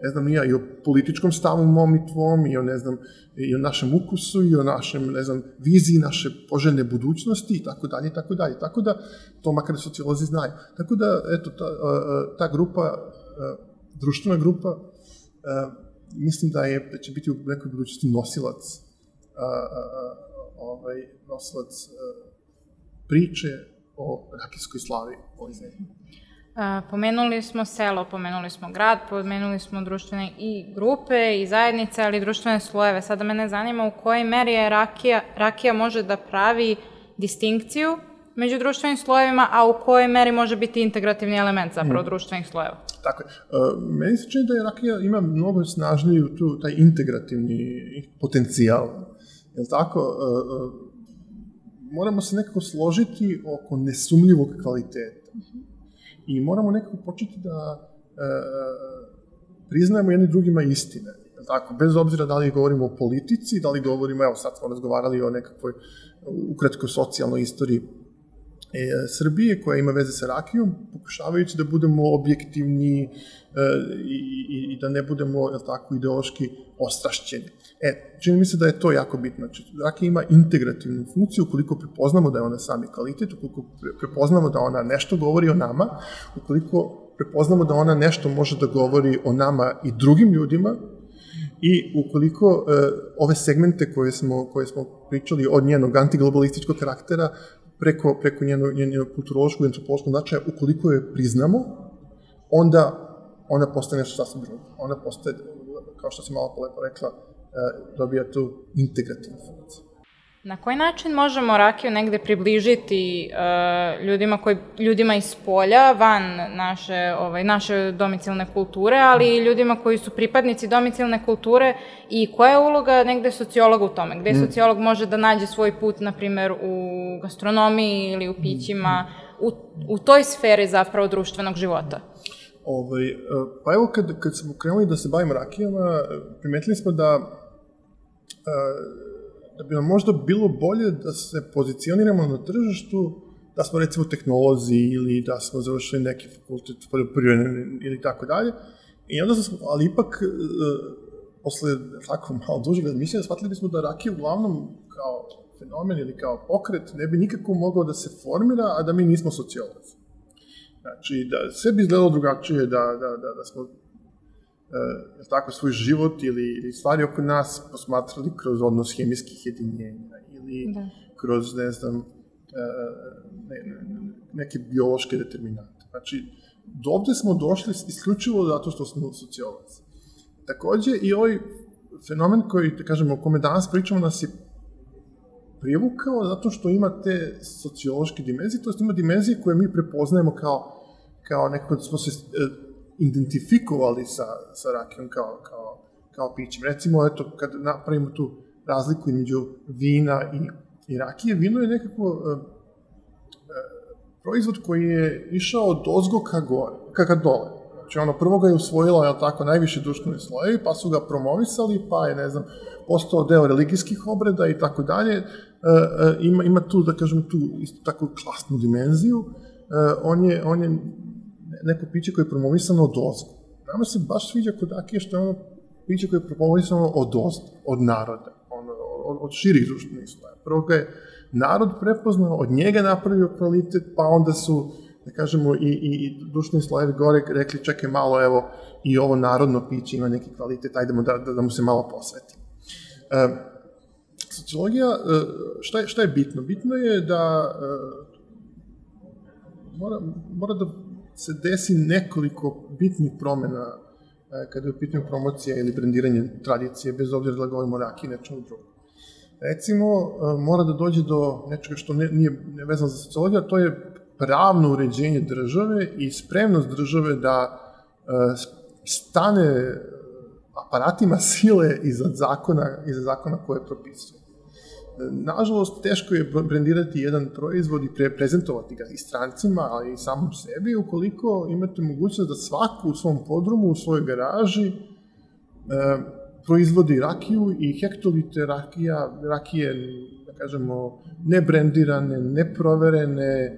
ne znam, ja, i o političkom stavu mom i tvom, i o, ne znam, i o našem ukusu, i o našem, ne znam, viziji naše poželjne budućnosti, i tako dalje, i tako dalje. Tako da, to makar sociolozi znaju. Tako da, eto, ta, ta grupa, društvena grupa, mislim da je, da će biti u nekoj budućnosti nosilac ovaj, nosilac priče o rakijskoj slavi ovoj zemlji. Pomenuli smo selo, pomenuli smo grad, pomenuli smo društvene i grupe i zajednice, ali i društvene slojeve. Sada mene zanima u kojoj meri je rakija, rakija može da pravi distinkciju među društvenim slojevima, a u kojoj meri može biti integrativni element zapravo mm. društvenih slojeva. Tako je. Uh, meni se čini da je rakija ima mnogo snažniju tu, taj integrativni potencijal. Je li tako? Moramo se nekako složiti oko nesumljivog kvaliteta. I moramo nekako početi da e, priznajemo jedni drugima istine. Tako, bez obzira da li govorimo o politici, da li govorimo, evo sad smo razgovarali o nekakvoj ukratko socijalnoj istoriji e, Srbije koja ima veze sa rakijom, pokušavajući da budemo objektivni e, i, i, i da ne budemo, jel tako, ideološki ostrašćeni. E, čini mi se da je to jako bitno. Znači, rakija ima integrativnu funkciju ukoliko prepoznamo da je ona sami kvalitet, ukoliko prepoznamo da ona nešto govori o nama, ukoliko prepoznamo da ona nešto može da govori o nama i drugim ljudima, i ukoliko e, ove segmente koje smo, koje smo pričali od njenog antiglobalističkog karaktera preko, preko njenog, njenog kulturološkog i antropološkog značaja, ukoliko je priznamo, onda ona postaje nešto sasvim drugo. Ona postaje kao što si malo lepo rekla, dobija tu integrativnu funkciju. Na koji način možemo rakiju negde približiti uh, ljudima, koji, ljudima iz polja, van naše, ovaj, naše domicilne kulture, ali i ljudima koji su pripadnici domicilne kulture i koja je uloga negde sociologa u tome? Gde mm. sociolog može da nađe svoj put, na primer, u gastronomiji ili u pićima, u, u toj sferi zapravo društvenog života? Ovaj, e, pa evo kad, kad smo krenuli da se bavimo rakijama, primetili smo da da bi nam možda bilo bolje da se pozicioniramo na tržištu, da smo recimo tehnolozi ili da smo završili neki fakultet poljoprivredne ili tako dalje. I onda smo, ali ipak, e, posle tako malo dužeg razmišljanja, shvatili bismo da rakija uglavnom kao fenomen ili kao pokret ne bi nikako mogao da se formira, a da mi nismo sociolozi. Znači, da sve bi izgledalo drugačije, da, da, da, da smo uh, tako, svoj život ili, ili stvari oko nas posmatrali kroz odnos hemijskih jedinjenja ili da. kroz, ne znam, uh, ne, ne, neke biološke determinante. Znači, dovde smo došli isključivo zato što smo sociolozi. Takođe, i ovaj fenomen koji, da kažemo, o kome danas pričamo, nas je privukao zato što ima te sociološke dimenzije, to je ima dimenzije koje mi prepoznajemo kao, kao nekako da smo se identifikovali sa, sa rakijom kao, kao, kao pićem. Recimo, eto, kad napravimo tu razliku između vina i, i rakije, vino je nekako uh, proizvod koji je išao od ozgo ka gore, ka, ka dole. Znači, ono, prvo ga je usvojila, je tako, najviše društvene slojevi, pa su ga promovisali, pa je, ne znam, postao deo religijskih obreda i tako dalje. Ima, ima tu, da kažem, tu isto tako klasnu dimenziju. Uh, on je, on je neko piće koje je promovisano od ozgo. Nama se baš sviđa kod Akije što je ono piće koje je promovisano od ozgo, od naroda, ono, od, od širih društvenih sloja. Prvo ga je narod prepoznao, od njega napravio kvalitet, pa onda su, da kažemo, i, i, i društveni slojevi gore rekli, čekaj malo, evo, i ovo narodno piće ima neki kvalitet, ajdemo da, da, da mu se malo posveti. E, sociologija, e, šta je, šta je bitno? Bitno je da e, mora, mora da se desi nekoliko bitnih promena e, kada je u pitanju promocija ili brendiranje tradicije, bez obzira da govorimo o raki i nečemu drugom. Recimo, e, mora da dođe do nečega što ne, nije vezano za sociologiju, a to je pravno uređenje države i spremnost države da e, stane aparatima sile iza zakona, iza zakona koje propisuje. Nažalost, teško je brendirati jedan proizvod i pre prezentovati ga i strancima, ali i samom sebi, ukoliko imate mogućnost da svako u svom podrumu, u svojoj garaži, e, proizvodi rakiju i hektolite rakija, rakije, da kažemo, nebrendirane, neproverene, e,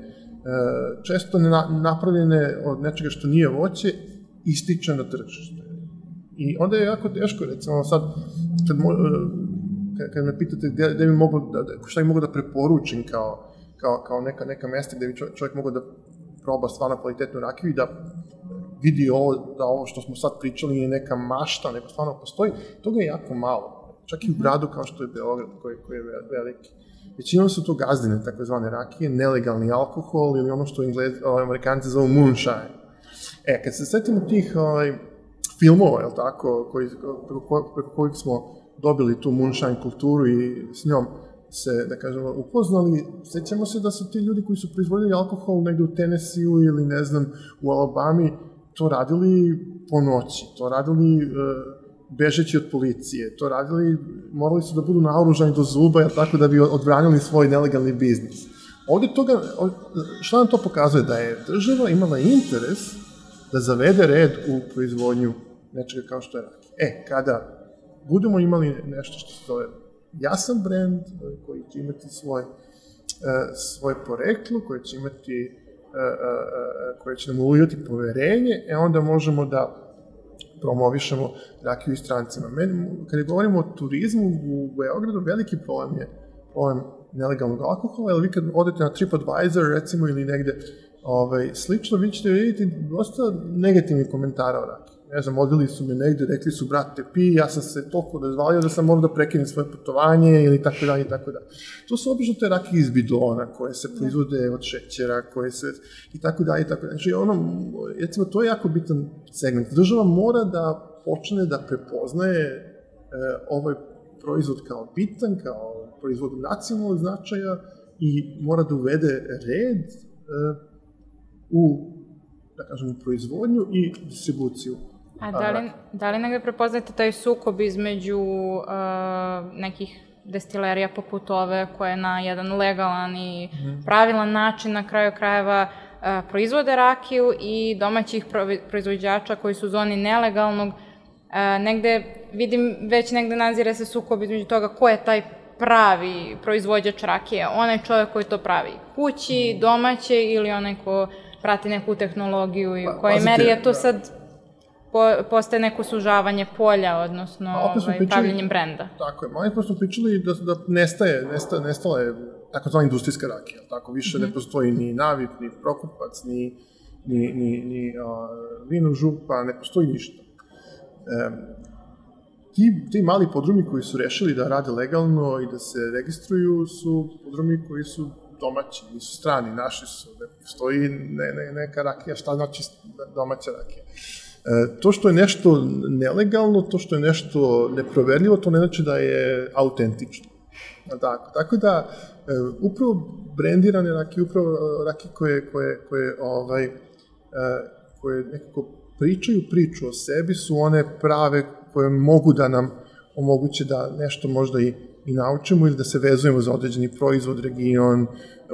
često ne napravljene od nečega što nije voće, ističe na tržište. I onda je jako teško, recimo sad, kad mo, kad, me pitate gde, gde bi mogu da, da, šta bi mogu da preporučim kao, kao, kao neka, neka mesta gde bi čovjek mogao da proba stvarno kvalitetnu rakiju i da vidi ovo, da ovo što smo sad pričali je neka mašta, nego stvarno postoji, toga je jako malo. Čak i u gradu kao što je Beograd, koji, koji je veliki. Većinom su to gazdine, takozvane rakije, nelegalni alkohol ili ono što Englez, ovaj, amerikanci zovu moonshine. E, kad se setimo tih ovaj, filmova, je tako, koji, preko, preko kojih smo dobili tu moonshine kulturu i s njom se, da kažemo, upoznali, sećamo se da su ti ljudi koji su proizvodili alkohol negde u Tennessee ili ne znam, u Alabami, to radili po noći, to radili e, bežeći od policije, to radili, morali su da budu naoružani do zuba, jel tako, da bi odbranili svoj nelegalni biznis. Ovde toga, šta nam to pokazuje? Da je država imala interes da zavede red u proizvodnju nečega kao što je rakija. E, kada budemo imali nešto što se zove jasan brend, e, koji će imati svoj, e, svoje poreklo, koji će imati e, koje će nam ulijati poverenje, e onda možemo da promovišemo rakiju i strancima. Meni, kada govorimo o turizmu u Beogradu, veliki problem je problem nelegalnog alkohola, jer vi kad odete na TripAdvisor, recimo, ili negde ovaj, slično, vi ćete vidjeti dosta negativnih komentara o rakiji ne znam, odvili su me negde, rekli su, brate, pi, ja sam se toliko razvalio da sam morao da prekinem svoje putovanje ili tako dalje i tako dalje. To su obično te rakije iz bidona koje se proizvode od šećera, koje se i tako dalje i tako dalje. Znači, ono, recimo, to je jako bitan segment. Država mora da počne da prepoznaje e, ovaj proizvod kao bitan, kao proizvod nacionalnog značaja i mora da uvede red e, u, da kažemo, proizvodnju i distribuciju. A da li, da li negde prepoznate taj sukob između uh, nekih destilerija poput ove koje na jedan legalan i mm. pravilan način na kraju krajeva uh, proizvode rakiju i domaćih proizvođača koji su u zoni nelegalnog. Uh, negde vidim već negde nazire se sukob između toga ko je taj pravi proizvođač rakije, onaj čovjek koji to pravi kući, mhm. domaće ili onaj ko prati neku tehnologiju i u pa, kojoj meri je to da. sad po, postaje neko sužavanje polja, odnosno ovaj, pričali, pravljenjem brenda. Tako je, malo smo pričali da, da nestaje, nesta, nestala je takozvana industrijska rakija, tako više mm -hmm. ne mhm. postoji ni navip, ni prokupac, ni, ni, ni, ni a, vino župa, ne postoji ništa. E, ti, ti mali podrumi koji su rešili da rade legalno i da se registruju su podrumi koji su domaći, nisu strani, naši su, ne postoji ne, ne, neka rakija, šta znači domaća rakija. E, to što je nešto nelegalno, to što je nešto neproverljivo, to ne znači da je autentično. Tako, tako da, e, upravo brendirane rakije, upravo rakije koje, koje, koje, ovaj, e, koje nekako pričaju priču o sebi su one prave koje mogu da nam omoguće da nešto možda i, i naučimo ili da se vezujemo za određeni proizvod, region,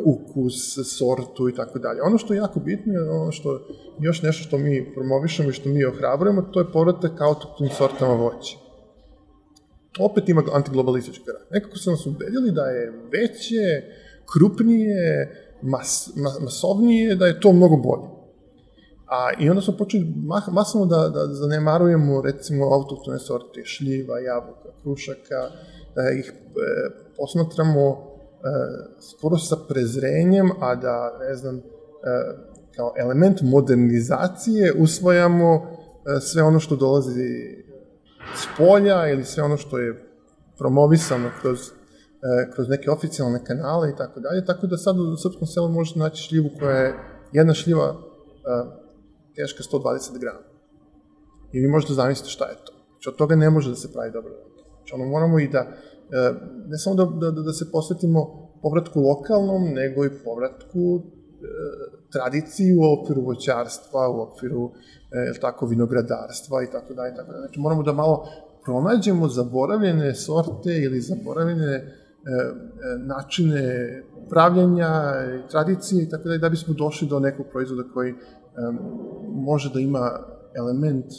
ukus, sortu i tako dalje. Ono što je jako bitno je ono što još nešto što mi promovišemo i što mi ohrabrujemo, to je povratak autoktonim sortama voća. Opet ima antiglobalistički karakter. Nekako su nas ubedili da je veće, krupnije, mas, mas, masovnije, da je to mnogo bolje. A, I onda smo počeli masovno da, da zanemarujemo recimo autoktone sorte šljiva, jabuka, krušaka, da ih e, posmatramo e, skoro sa prezrenjem, a da, ne znam, e, kao element modernizacije usvojamo e, sve ono što dolazi s polja ili sve ono što je promovisano kroz, e, kroz neke oficijalne kanale i tako dalje, tako da sad u srpskom selu možete naći šljivu koja je jedna šljiva e, teška 120 grama. I vi možete zamisliti šta je to. Znači, od toga ne može da se pravi dobro rakija. Znači, ono, moramo i da, e, ne samo da, da, da se posvetimo povratku lokalnom, nego i povratku e, tradiciji u okviru voćarstva, u okviru, e, tako, vinogradarstva i tako dalje, tako dalje. Znači, moramo da malo pronađemo zaboravljene sorte ili zaboravljene e, načine pravljenja, tradicije i tako dalje, da bismo došli do nekog proizvoda koji može da ima element e,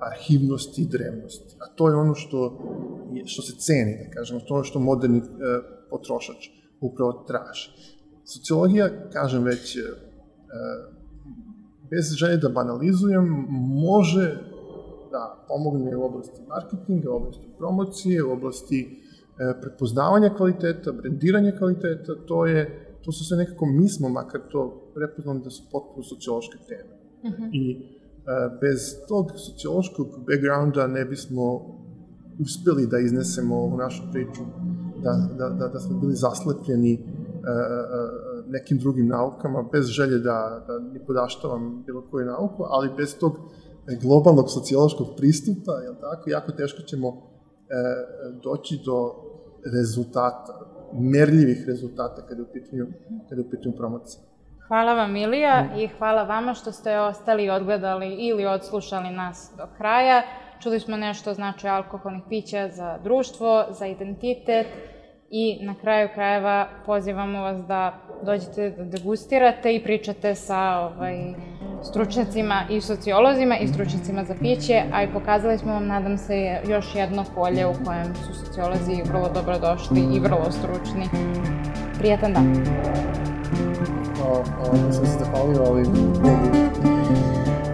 arhivnosti i drevnosti. A to je ono što, što se ceni, da kažemo, to je što moderni e, potrošač upravo traži. Sociologija, kažem već, e, bez želje da banalizujem, može da pomogne u oblasti marketinga, u oblasti promocije, u oblasti prepoznavanja kvaliteta, brendiranja kvaliteta, to je to su sve nekako, mi smo makar to prepoznali da su potpuno sociološke teme. Uh mhm. -huh. I uh, bez tog sociološkog backgrounda ne bismo uspeli da iznesemo ovu našu priču, da, da, da, da smo bili zaslepljeni uh, uh, nekim drugim naukama, bez želje da, da ni podaštavam bilo koju nauku, ali bez tog globalnog sociološkog pristupa, jel tako, jako teško ćemo uh, doći do rezultata, merljivih rezultata kada je u pitanju, kada je u pitanju promocija. Hvala vam Ilija mm. i hvala vama što ste ostali i odgledali ili odslušali nas do kraja. Čuli smo nešto o značaju alkoholnih pića za društvo, za identitet i na kraju krajeva pozivamo vas da dođete da degustirate i pričate sa ovaj, stručnjacima i sociolozima i stručnjacima za piće, a i pokazali smo vam, nadam se, još jedno polje u kojem su sociolozi vrlo dobro došli i vrlo stručni. Prijetan dan! a, sam da se zahvalio, ali mogu,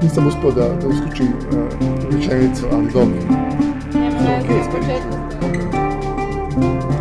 nisam uspio da, da uskučim uh, rečenicu, ali dobro. Nema veze, okay, početku. Okay.